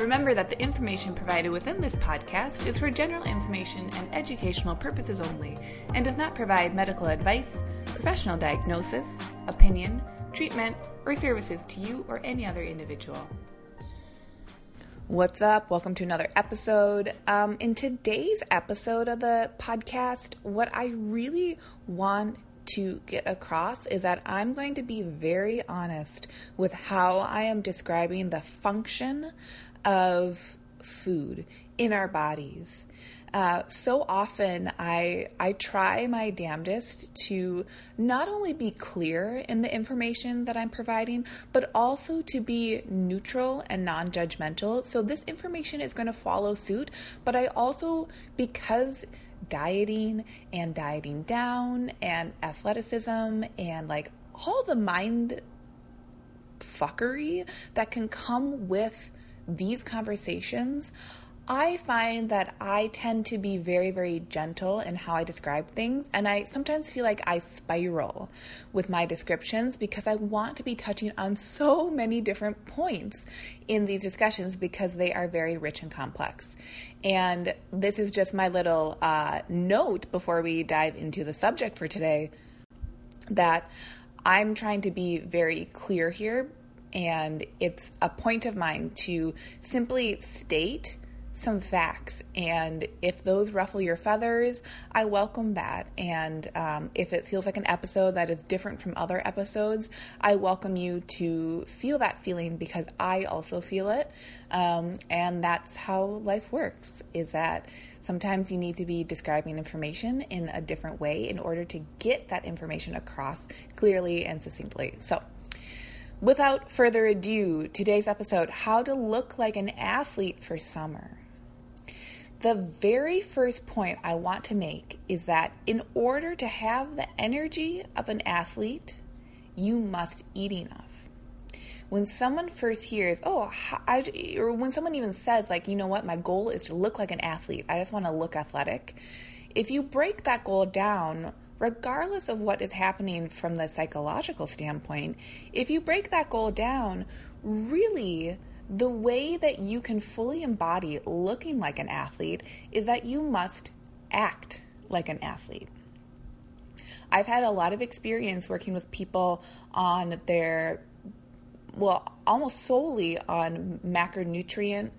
Remember that the information provided within this podcast is for general information and educational purposes only and does not provide medical advice, professional diagnosis, opinion, treatment, or services to you or any other individual. What's up? Welcome to another episode. Um, in today's episode of the podcast, what I really want to get across is that I'm going to be very honest with how I am describing the function of food in our bodies. Uh, so often I I try my damnedest to not only be clear in the information that I'm providing, but also to be neutral and non-judgmental. So this information is going to follow suit, but I also because dieting and dieting down and athleticism and like all the mind fuckery that can come with these conversations, I find that I tend to be very, very gentle in how I describe things. And I sometimes feel like I spiral with my descriptions because I want to be touching on so many different points in these discussions because they are very rich and complex. And this is just my little uh, note before we dive into the subject for today that I'm trying to be very clear here and it's a point of mine to simply state some facts. And if those ruffle your feathers, I welcome that. And um, if it feels like an episode that is different from other episodes, I welcome you to feel that feeling because I also feel it. Um, and that's how life works is that sometimes you need to be describing information in a different way in order to get that information across clearly and succinctly. So, Without further ado, today's episode How to Look Like an Athlete for Summer. The very first point I want to make is that in order to have the energy of an athlete, you must eat enough. When someone first hears, oh, I, or when someone even says, like, you know what, my goal is to look like an athlete, I just want to look athletic. If you break that goal down, regardless of what is happening from the psychological standpoint, if you break that goal down, really the way that you can fully embody looking like an athlete is that you must act like an athlete. I've had a lot of experience working with people on their, well, almost solely on macronutrient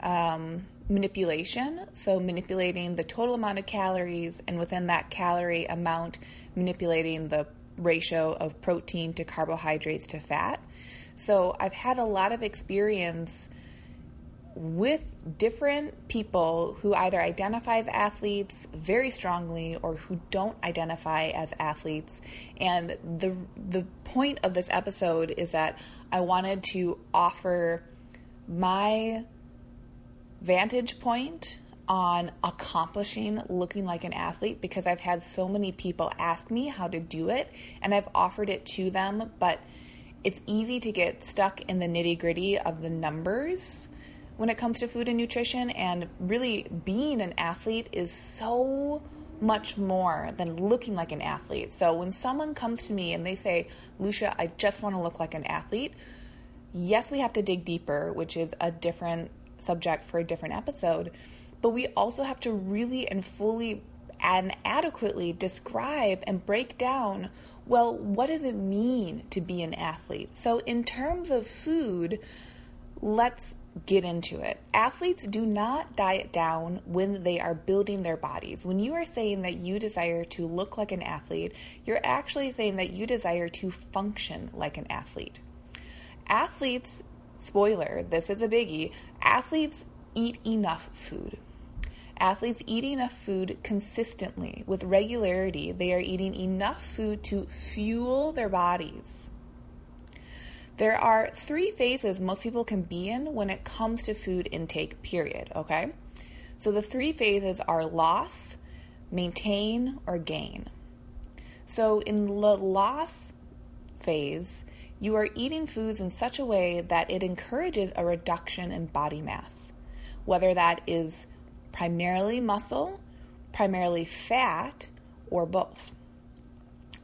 um, manipulation. So, manipulating the total amount of calories, and within that calorie amount, manipulating the ratio of protein to carbohydrates to fat. So, I've had a lot of experience with different people who either identify as athletes very strongly or who don't identify as athletes. And the the point of this episode is that I wanted to offer my vantage point on accomplishing looking like an athlete because I've had so many people ask me how to do it and I've offered it to them, but it's easy to get stuck in the nitty gritty of the numbers when it comes to food and nutrition. And really, being an athlete is so much more than looking like an athlete. So when someone comes to me and they say, Lucia, I just want to look like an athlete, yes, we have to dig deeper, which is a different subject for a different episode. But we also have to really and fully and adequately describe and break down well, what does it mean to be an athlete? So, in terms of food, let's get into it. Athletes do not diet down when they are building their bodies. When you are saying that you desire to look like an athlete, you're actually saying that you desire to function like an athlete. Athletes spoiler, this is a biggie athletes eat enough food. Athletes eat enough food consistently with regularity. They are eating enough food to fuel their bodies. There are three phases most people can be in when it comes to food intake, period. Okay? So the three phases are loss, maintain, or gain. So, in the loss phase, you are eating foods in such a way that it encourages a reduction in body mass, whether that is primarily muscle, primarily fat, or both.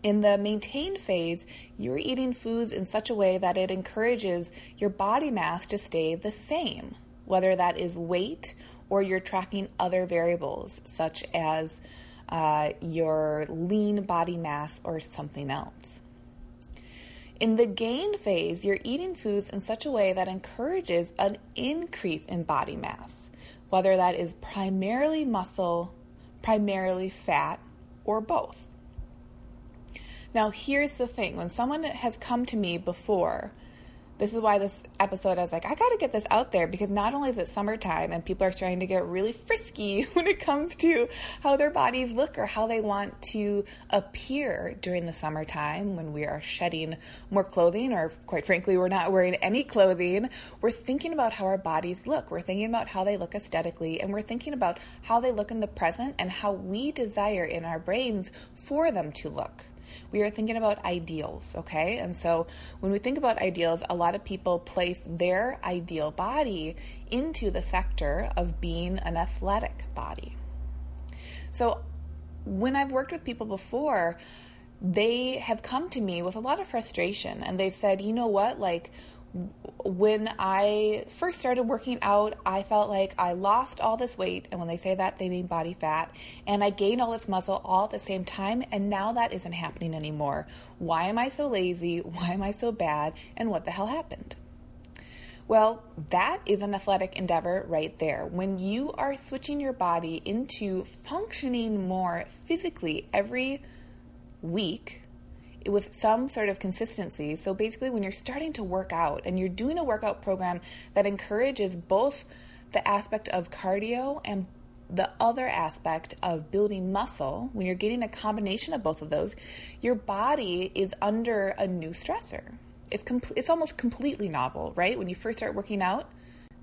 In the maintain phase, you're eating foods in such a way that it encourages your body mass to stay the same, whether that is weight or you're tracking other variables such as uh, your lean body mass or something else. In the gain phase, you're eating foods in such a way that encourages an increase in body mass, whether that is primarily muscle, primarily fat, or both. Now, here's the thing when someone has come to me before this is why this episode I was like, I gotta get this out there because not only is it summertime and people are starting to get really frisky when it comes to how their bodies look or how they want to appear during the summertime when we are shedding more clothing or quite frankly we're not wearing any clothing. We're thinking about how our bodies look. We're thinking about how they look aesthetically and we're thinking about how they look in the present and how we desire in our brains for them to look we are thinking about ideals, okay? And so when we think about ideals, a lot of people place their ideal body into the sector of being an athletic body. So when I've worked with people before, they have come to me with a lot of frustration and they've said, you know what, like, when I first started working out, I felt like I lost all this weight. And when they say that, they mean body fat. And I gained all this muscle all at the same time. And now that isn't happening anymore. Why am I so lazy? Why am I so bad? And what the hell happened? Well, that is an athletic endeavor right there. When you are switching your body into functioning more physically every week, with some sort of consistency. So basically, when you're starting to work out and you're doing a workout program that encourages both the aspect of cardio and the other aspect of building muscle, when you're getting a combination of both of those, your body is under a new stressor. It's, com- it's almost completely novel, right? When you first start working out,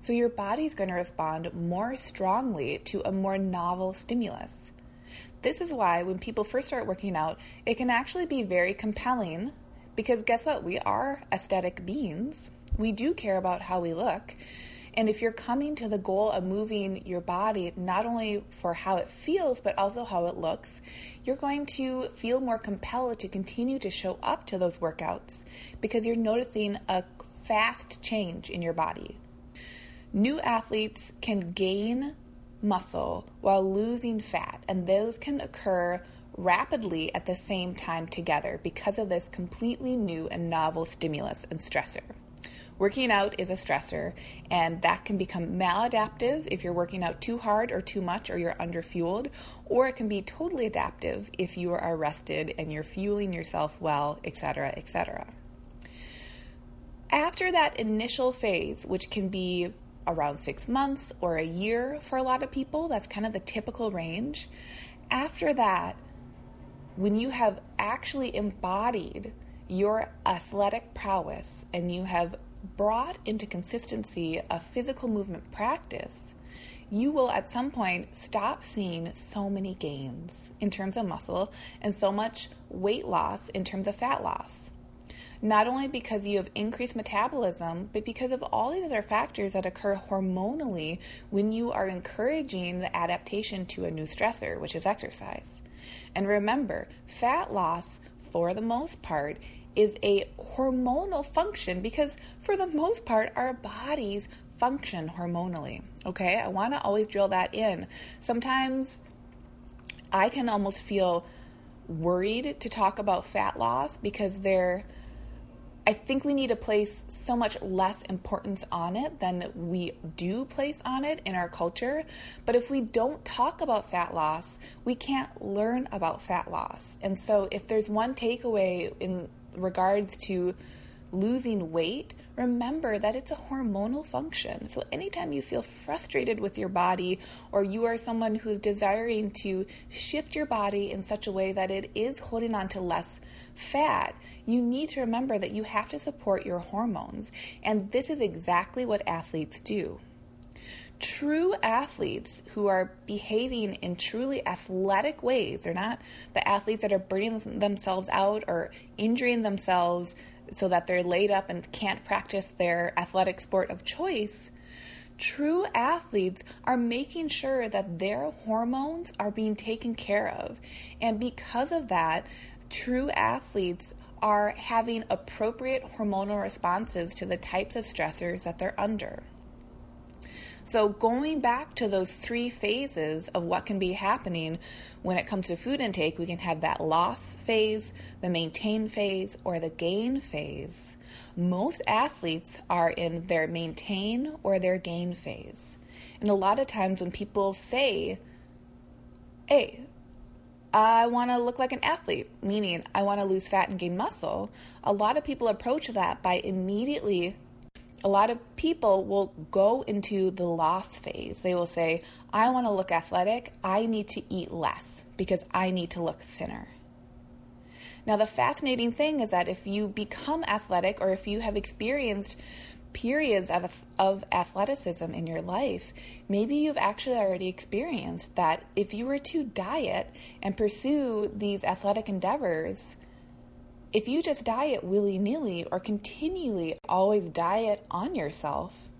so your body's going to respond more strongly to a more novel stimulus. This is why when people first start working out, it can actually be very compelling because guess what? We are aesthetic beings. We do care about how we look. And if you're coming to the goal of moving your body, not only for how it feels, but also how it looks, you're going to feel more compelled to continue to show up to those workouts because you're noticing a fast change in your body. New athletes can gain muscle while losing fat, and those can occur rapidly at the same time together because of this completely new and novel stimulus and stressor. Working out is a stressor, and that can become maladaptive if you're working out too hard or too much or you're underfueled, or it can be totally adaptive if you are rested and you're fueling yourself well, etc., etc. After that initial phase, which can be around six months or a year for a lot of people. That's kind of the typical range. After that, when you have actually embodied your athletic prowess and you have brought into consistency a physical movement practice, you will at some point stop seeing so many gains in terms of muscle and so much weight loss in terms of fat loss not only because you have increased metabolism, but because of all these other factors that occur hormonally when you are encouraging the adaptation to a new stressor, which is exercise. And remember, fat loss, for the most part, is a hormonal function because, for the most part, our bodies function hormonally. Okay, I want to always drill that in. Sometimes I can almost feel worried to talk about fat loss because they're I think we need to place so much less importance on it than we do place on it in our culture. But if we don't talk about fat loss, we can't learn about fat loss. And so, if there's one takeaway in regards to losing weight, remember that it's a hormonal function. So, anytime you feel frustrated with your body, or you are someone who's desiring to shift your body in such a way that it is holding on to less fat, you need to remember that you have to support your hormones. And this is exactly what athletes do. True athletes who are behaving in truly athletic ways, they're not the athletes that are burning themselves out or injuring themselves so that they're laid up and can't practice their athletic sport of choice. True athletes are making sure that their hormones are being taken care of. And because of that, true athletes are having appropriate hormonal responses to the types of stressors that they're under. So, going back to those three phases of what can be happening when it comes to food intake, we can have that loss phase, the maintain phase, or the gain phase. Most athletes are in their maintain or their gain phase. And a lot of times when people say, hey, I want to look like an athlete, meaning I want to lose fat and gain muscle, a lot of people approach that by immediately a lot of people will go into the loss phase. They will say, I want to look athletic. I need to eat less because I need to look thinner. Now, the fascinating thing is that if you become athletic or if you have experienced periods of, of athleticism in your life, maybe you've actually already experienced that if you were to diet and pursue these athletic endeavors, if you just diet willy nilly or continually always diet on yourself,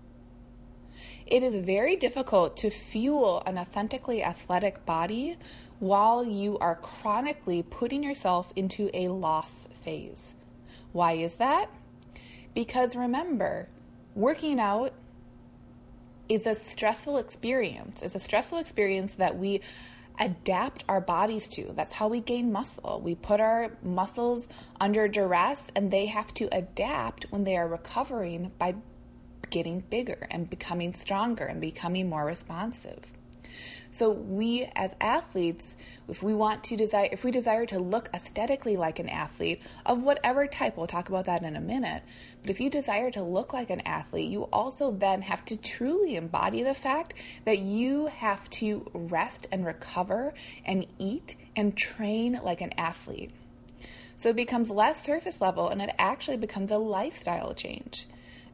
it is very difficult to fuel an authentically athletic body while you are chronically putting yourself into a loss phase. Why is that? Because remember, working out is a stressful experience. It's a stressful experience that we adapt our bodies to. That's how we gain muscle. We put our muscles under duress and they have to adapt when they are recovering by getting bigger and becoming stronger and becoming more responsive. So we as athletes, if we want to desire if we desire to look aesthetically like an athlete of whatever type, we'll talk about that in a minute, but if you desire to look like an athlete, you also then have to truly embody the fact that you have to rest and recover and eat and train like an athlete. So it becomes less surface level and it actually becomes a lifestyle change.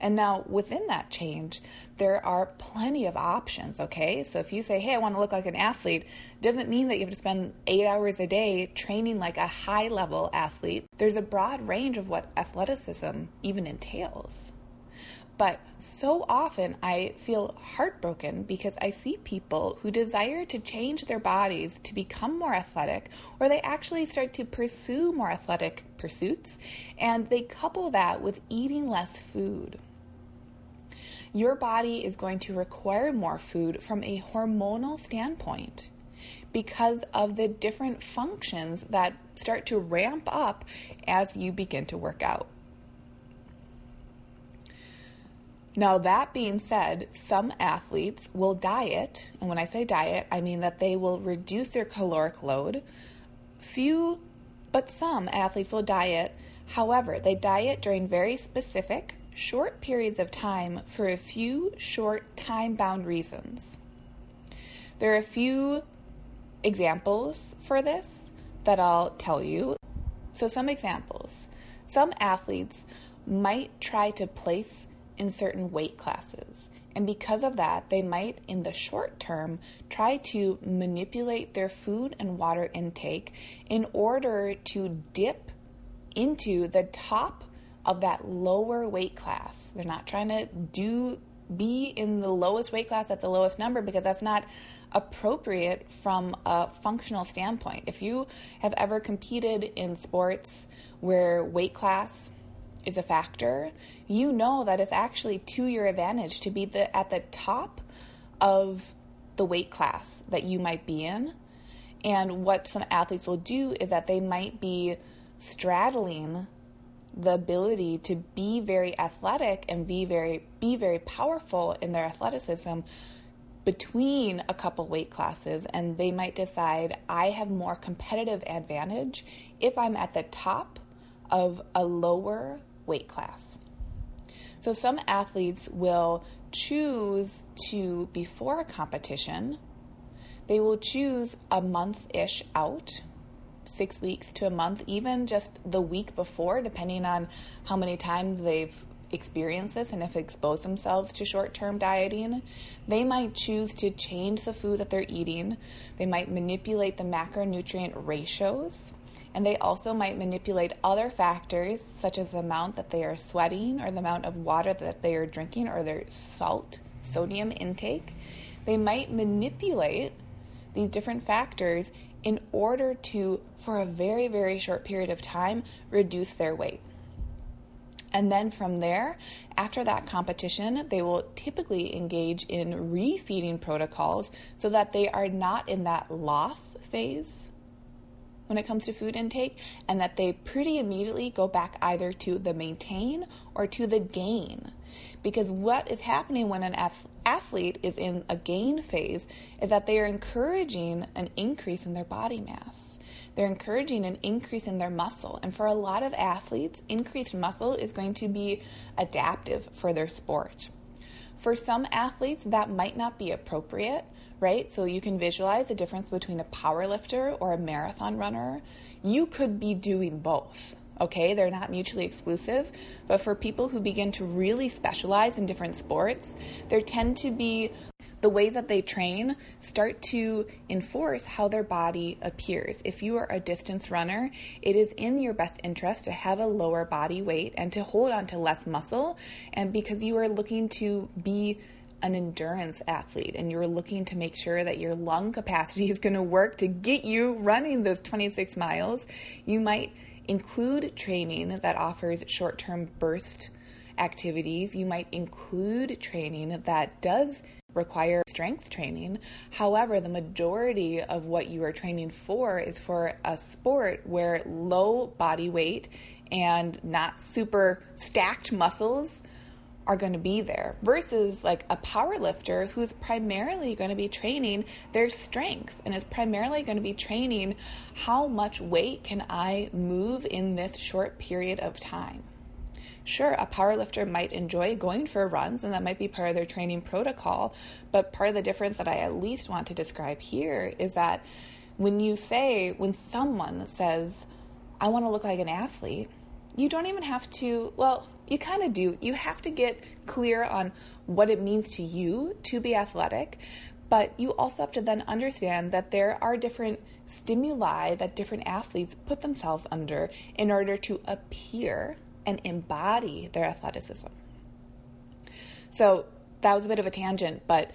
And now within that change, there are plenty of options, okay? So if you say, hey, I want to look like an athlete, doesn't mean that you have to spend eight hours a day training like a high level athlete. There's a broad range of what athleticism even entails. But so often I feel heartbroken because I see people who desire to change their bodies to become more athletic, or they actually start to pursue more athletic pursuits, and they couple that with eating less food your body is going to require more food from a hormonal standpoint because of the different functions that start to ramp up as you begin to work out. Now, that being said, some athletes will diet, and when I say diet, I mean that they will reduce their caloric load. Few, but some athletes will diet. However, they diet during very specific short periods of time for a few short time bound reasons. There are a few examples for this that I'll tell you. So, some examples. Some athletes might try to place in certain weight classes. And because of that, they might, in the short term, try to manipulate their food and water intake in order to dip into the top of that lower weight class. They're not trying to do be in the lowest weight class at the lowest number because that's not appropriate from a functional standpoint. If you have ever competed in sports where weight class is a factor, you know that it's actually to your advantage to be the at the top of the weight class that you might be in. And what some athletes will do is that they might be straddling the ability to be very athletic and be very be very powerful in their athleticism between a couple weight classes and they might decide I have more competitive advantage if I'm at the top of a lower weight class. So some athletes will choose to before a competition they will choose a month ish out six weeks to a month, even just the week before, depending on how many times they've experience this and have exposed themselves to short term dieting, they might choose to change the food that they're eating. They might manipulate the macronutrient ratios. And they also might manipulate other factors, such as the amount that they are sweating, or the amount of water that they are drinking, or their salt, sodium intake. They might manipulate these different factors in order to, for a very, very short period of time, reduce their weight. And then from there, after that competition, they will typically engage in refeeding protocols so that they are not in that loss phase when it comes to food intake and that they pretty immediately go back either to the maintain or to the gain. Because what is happening when an athlete is in a gain phase is that they are encouraging an increase in their body mass. They're encouraging an increase in their muscle. And for a lot of athletes, increased muscle is going to be adaptive for their sport. For some athletes, that might not be appropriate, right? So you can visualize the difference between a power lifter or a marathon runner. You could be doing both okay? They're not mutually exclusive. But for people who begin to really specialize in different sports, there tend to be the ways that they train start to enforce how their body appears. If you are a distance runner, it is in your best interest to have a lower body weight and to hold on to less muscle. And because you are looking to be an endurance athlete and you're looking to make sure that your lung capacity is going to work to get you running those 26 miles, you might include training that offers short term burst activities. You might include training that does require strength training. However, the majority of what you are training for is for a sport where low body weight and not super stacked muscles are going to be there versus like a power lifter who's primarily going to be training their strength and is primarily going to be training how much weight can I move in this short period of time. Sure, a power lifter might enjoy going for runs and that might be part of their training protocol, but part of the difference that I at least want to describe here is that when you say when someone says I want to look like an athlete, you don't even have to, well, you kind of do. You have to get clear on what it means to you to be athletic, but you also have to then understand that there are different stimuli that different athletes put themselves under in order to appear and embody their athleticism. So that was a bit of a tangent, but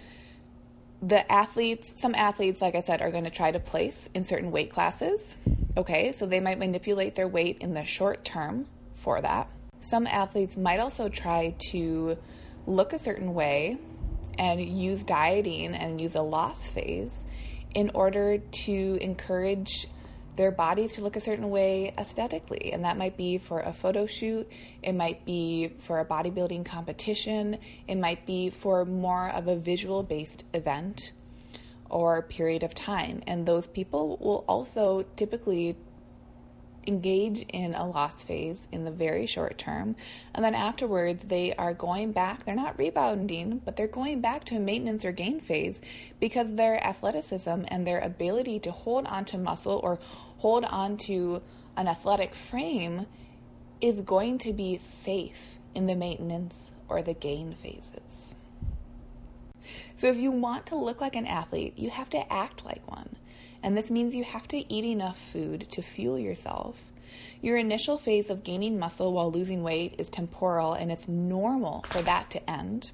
the athletes, some athletes, like I said, are going to try to place in certain weight classes. Okay, so they might manipulate their weight in the short term for that. Some athletes might also try to look a certain way and use dieting and use a loss phase in order to encourage their bodies to look a certain way aesthetically. And that might be for a photo shoot, it might be for a bodybuilding competition, it might be for more of a visual based event or period of time. And those people will also typically engage in a loss phase in the very short term. And then afterwards, they are going back. They're not rebounding, but they're going back to a maintenance or gain phase because their athleticism and their ability to hold onto muscle or hold onto an athletic frame is going to be safe in the maintenance or the gain phases. So, if you want to look like an athlete, you have to act like one. And this means you have to eat enough food to fuel yourself. Your initial phase of gaining muscle while losing weight is temporal and it's normal for that to end.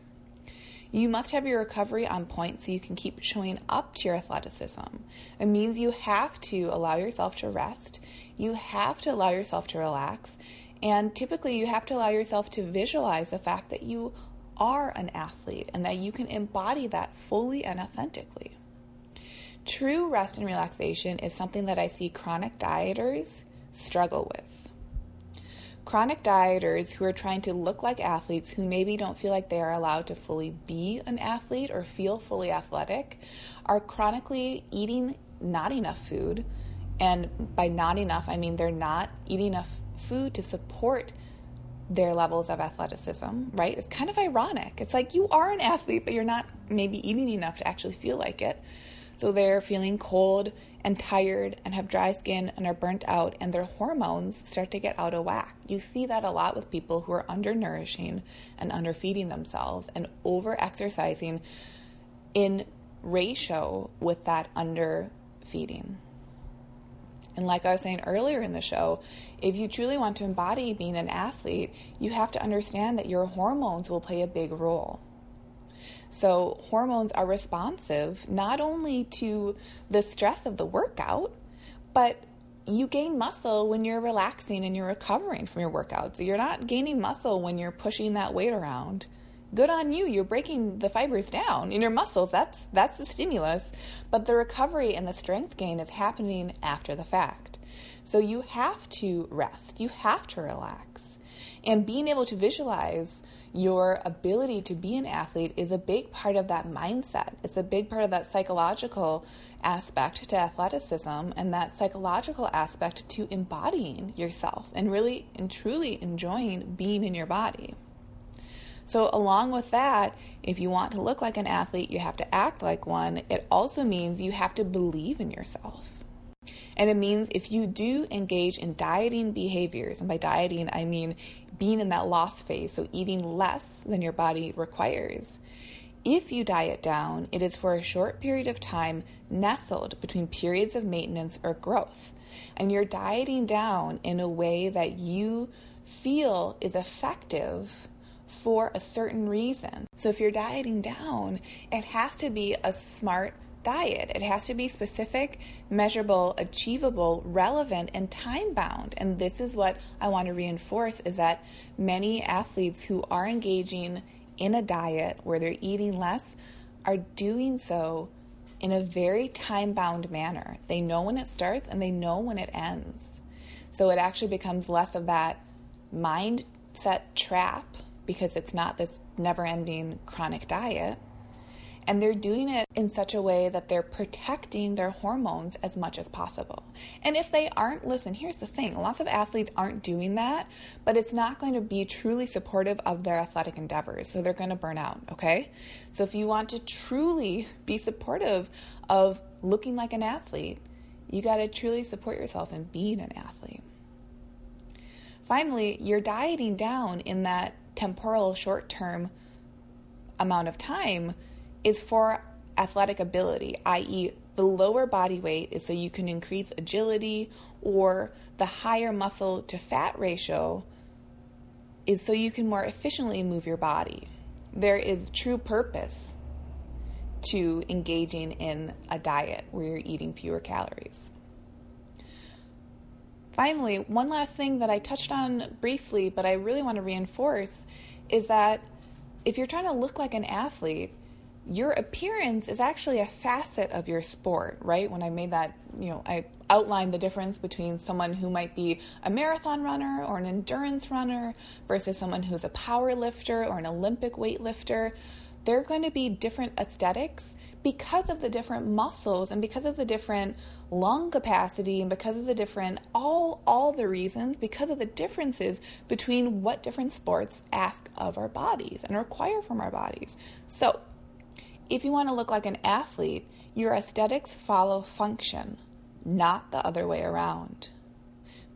You must have your recovery on point so you can keep showing up to your athleticism. It means you have to allow yourself to rest, you have to allow yourself to relax, and typically you have to allow yourself to visualize the fact that you are an athlete and that you can embody that fully and authentically. True rest and relaxation is something that I see chronic dieters struggle with. Chronic dieters who are trying to look like athletes who maybe don't feel like they are allowed to fully be an athlete or feel fully athletic are chronically eating not enough food. And by not enough, I mean they're not eating enough food to support their levels of athleticism, right? It's kind of ironic. It's like you are an athlete, but you're not maybe eating enough to actually feel like it. So they're feeling cold and tired and have dry skin and are burnt out, and their hormones start to get out of whack. You see that a lot with people who are undernourishing and underfeeding themselves and over exercising in ratio with that underfeeding. And like I was saying earlier in the show, if you truly want to embody being an athlete, you have to understand that your hormones will play a big role. So, hormones are responsive not only to the stress of the workout, but you gain muscle when you're relaxing and you're recovering from your workout. So, you're not gaining muscle when you're pushing that weight around. Good on you. You're breaking the fibers down in your muscles. That's that's the stimulus, but the recovery and the strength gain is happening after the fact. So you have to rest. You have to relax. And being able to visualize your ability to be an athlete is a big part of that mindset. It's a big part of that psychological aspect to athleticism and that psychological aspect to embodying yourself and really and truly enjoying being in your body. So, along with that, if you want to look like an athlete, you have to act like one. It also means you have to believe in yourself. And it means if you do engage in dieting behaviors, and by dieting, I mean being in that loss phase, so eating less than your body requires. If you diet down, it is for a short period of time nestled between periods of maintenance or growth. And you're dieting down in a way that you feel is effective for a certain reason. So if you're dieting down, it has to be a smart diet. It has to be specific, measurable, achievable, relevant, and time bound. And this is what I want to reinforce is that many athletes who are engaging in a diet where they're eating less are doing so in a very time bound manner. They know when it starts and they know when it ends. So it actually becomes less of that mindset trap because it's not this never ending chronic diet. And they're doing it in such a way that they're protecting their hormones as much as possible. And if they aren't, listen, here's the thing lots of athletes aren't doing that, but it's not going to be truly supportive of their athletic endeavors. So they're going to burn out, okay? So if you want to truly be supportive of looking like an athlete, you got to truly support yourself in being an athlete. Finally, you're dieting down in that temporal short term amount of time is for athletic ability, i.e., the lower body weight is so you can increase agility, or the higher muscle to fat ratio is so you can more efficiently move your body. There is true purpose to engaging in a diet where you're eating fewer calories. Finally, one last thing that I touched on briefly, but I really want to reinforce is that if you're trying to look like an athlete, your appearance is actually a facet of your sport, right? When I made that, you know, I outlined the difference between someone who might be a marathon runner or an endurance runner versus someone who's a power lifter or an Olympic weightlifter. There are going to be different aesthetics because of the different muscles and because of the different lung capacity and because of the different all all the reasons because of the differences between what different sports ask of our bodies and require from our bodies. So, if you want to look like an athlete, your aesthetics follow function, not the other way around.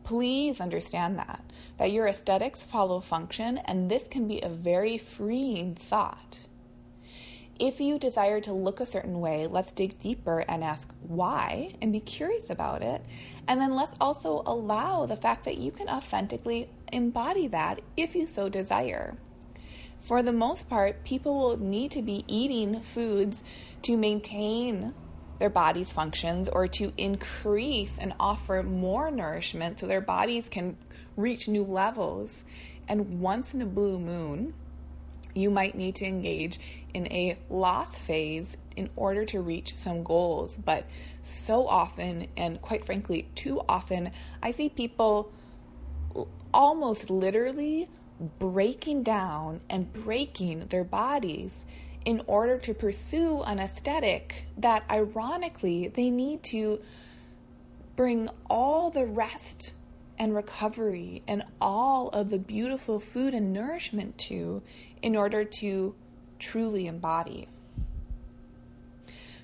Please understand that that your aesthetics follow function and this can be a very freeing thought. If you desire to look a certain way, let's dig deeper and ask why and be curious about it. And then let's also allow the fact that you can authentically embody that if you so desire. For the most part, people will need to be eating foods to maintain their body's functions or to increase and offer more nourishment so their bodies can reach new levels. And once in a blue moon, you might need to engage in a loss phase in order to reach some goals. But so often, and quite frankly, too often, I see people almost literally breaking down and breaking their bodies in order to pursue an aesthetic that ironically they need to bring all the rest and recovery and all of the beautiful food and nourishment to in order to truly embody.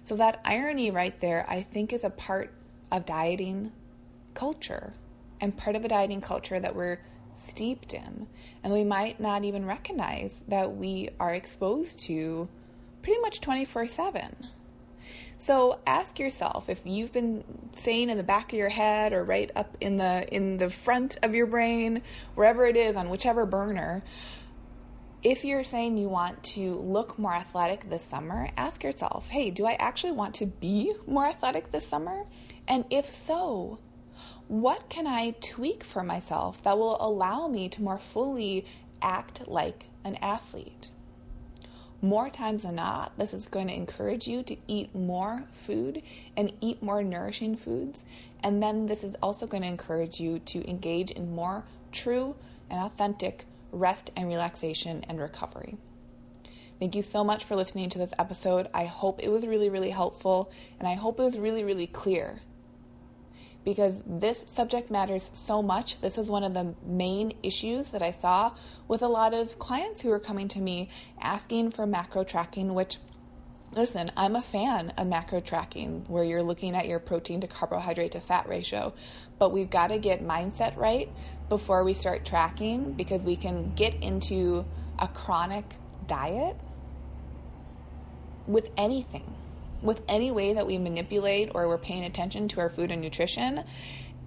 So, that irony right there, I think, is a part of dieting culture and part of a dieting culture that we're steeped in. And we might not even recognize that we are exposed to pretty much 24 7. So ask yourself if you've been saying in the back of your head or right up in the in the front of your brain, wherever it is on whichever burner, if you're saying you want to look more athletic this summer, ask yourself, "Hey, do I actually want to be more athletic this summer?" And if so, what can I tweak for myself that will allow me to more fully act like an athlete? More times than not, this is going to encourage you to eat more food and eat more nourishing foods. And then this is also going to encourage you to engage in more true and authentic rest and relaxation and recovery. Thank you so much for listening to this episode. I hope it was really, really helpful and I hope it was really, really clear because this subject matters so much. This is one of the main issues that I saw with a lot of clients who were coming to me asking for macro tracking, which Listen, I'm a fan of macro tracking where you're looking at your protein to carbohydrate to fat ratio, but we've got to get mindset right before we start tracking because we can get into a chronic diet with anything with any way that we manipulate or we're paying attention to our food and nutrition,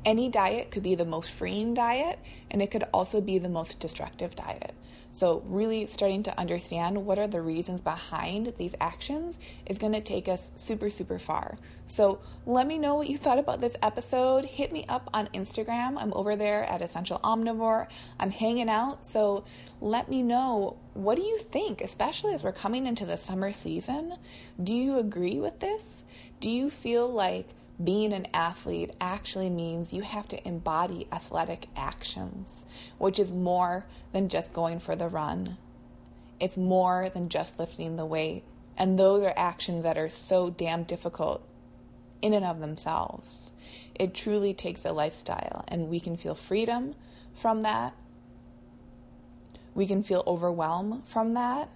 any diet could be the most freeing diet and it could also be the most destructive diet. So, really starting to understand what are the reasons behind these actions is going to take us super, super far. So, let me know what you thought about this episode. Hit me up on Instagram. I'm over there at Essential Omnivore. I'm hanging out. So, let me know what do you think, especially as we're coming into the summer season? Do you agree with this? Do you feel like being an athlete actually means you have to embody athletic actions, which is more than just going for the run. It's more than just lifting the weight. And those are actions that are so damn difficult in and of themselves. It truly takes a lifestyle, and we can feel freedom from that. We can feel overwhelmed from that.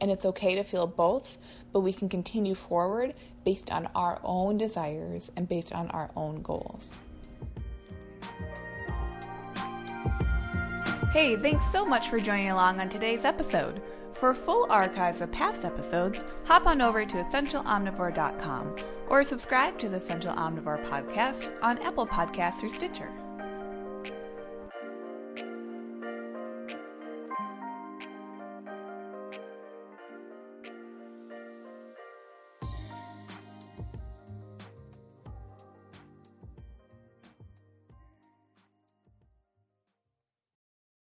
And it's okay to feel both, but we can continue forward based on our own desires and based on our own goals. Hey, thanks so much for joining along on today's episode. For full archives of past episodes, hop on over to essentialomnivore.com or subscribe to the Essential Omnivore podcast on Apple Podcasts or Stitcher.